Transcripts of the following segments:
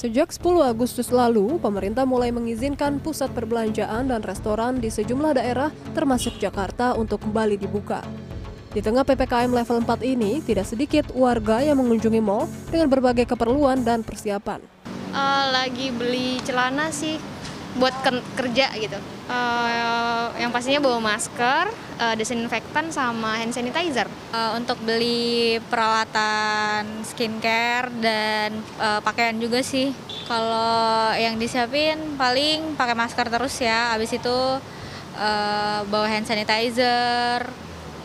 Sejak 10 Agustus lalu, pemerintah mulai mengizinkan pusat perbelanjaan dan restoran di sejumlah daerah termasuk Jakarta untuk kembali dibuka. Di tengah PPKM level 4 ini, tidak sedikit warga yang mengunjungi mall dengan berbagai keperluan dan persiapan. Uh, lagi beli celana sih buat kerja gitu. Uh, yang pastinya bawa masker, uh, desinfektan sama hand sanitizer. Uh, untuk beli peralatan skincare dan uh, pakaian juga sih. Kalau yang disiapin paling pakai masker terus ya. Habis itu uh, bawa hand sanitizer,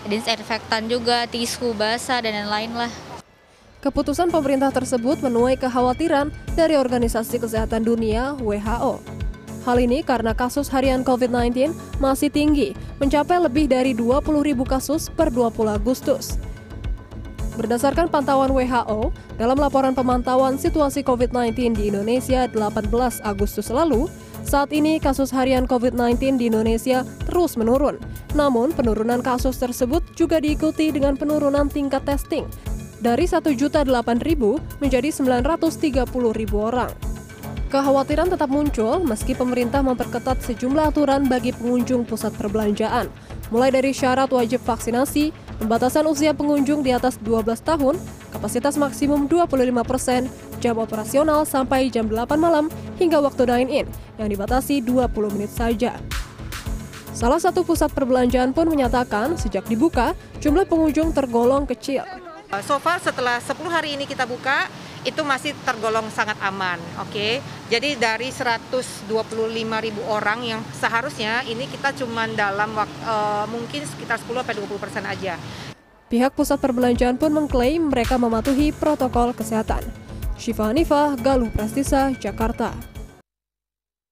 disinfektan juga, tisu basah dan lain-lain lah. Keputusan pemerintah tersebut menuai kekhawatiran dari Organisasi Kesehatan Dunia (WHO). Hal ini karena kasus harian COVID-19 masih tinggi, mencapai lebih dari 20 ribu kasus per 20 Agustus. Berdasarkan pantauan WHO, dalam laporan pemantauan situasi COVID-19 di Indonesia 18 Agustus lalu, saat ini kasus harian COVID-19 di Indonesia terus menurun. Namun, penurunan kasus tersebut juga diikuti dengan penurunan tingkat testing dari 1.008.000 menjadi 930.000 orang. Kekhawatiran tetap muncul meski pemerintah memperketat sejumlah aturan bagi pengunjung pusat perbelanjaan, mulai dari syarat wajib vaksinasi, pembatasan usia pengunjung di atas 12 tahun, kapasitas maksimum 25 persen, jam operasional sampai jam 8 malam, hingga waktu dine-in yang dibatasi 20 menit saja. Salah satu pusat perbelanjaan pun menyatakan sejak dibuka, jumlah pengunjung tergolong kecil. So far setelah 10 hari ini kita buka, itu masih tergolong sangat aman, oke. Okay? Jadi dari 125 ribu orang yang seharusnya ini kita cuma dalam waktu, uh, mungkin sekitar 10 sampai 20 persen aja. Pihak pusat perbelanjaan pun mengklaim mereka mematuhi protokol kesehatan. Syifa Hanifah, Galuh Prestisa, Jakarta.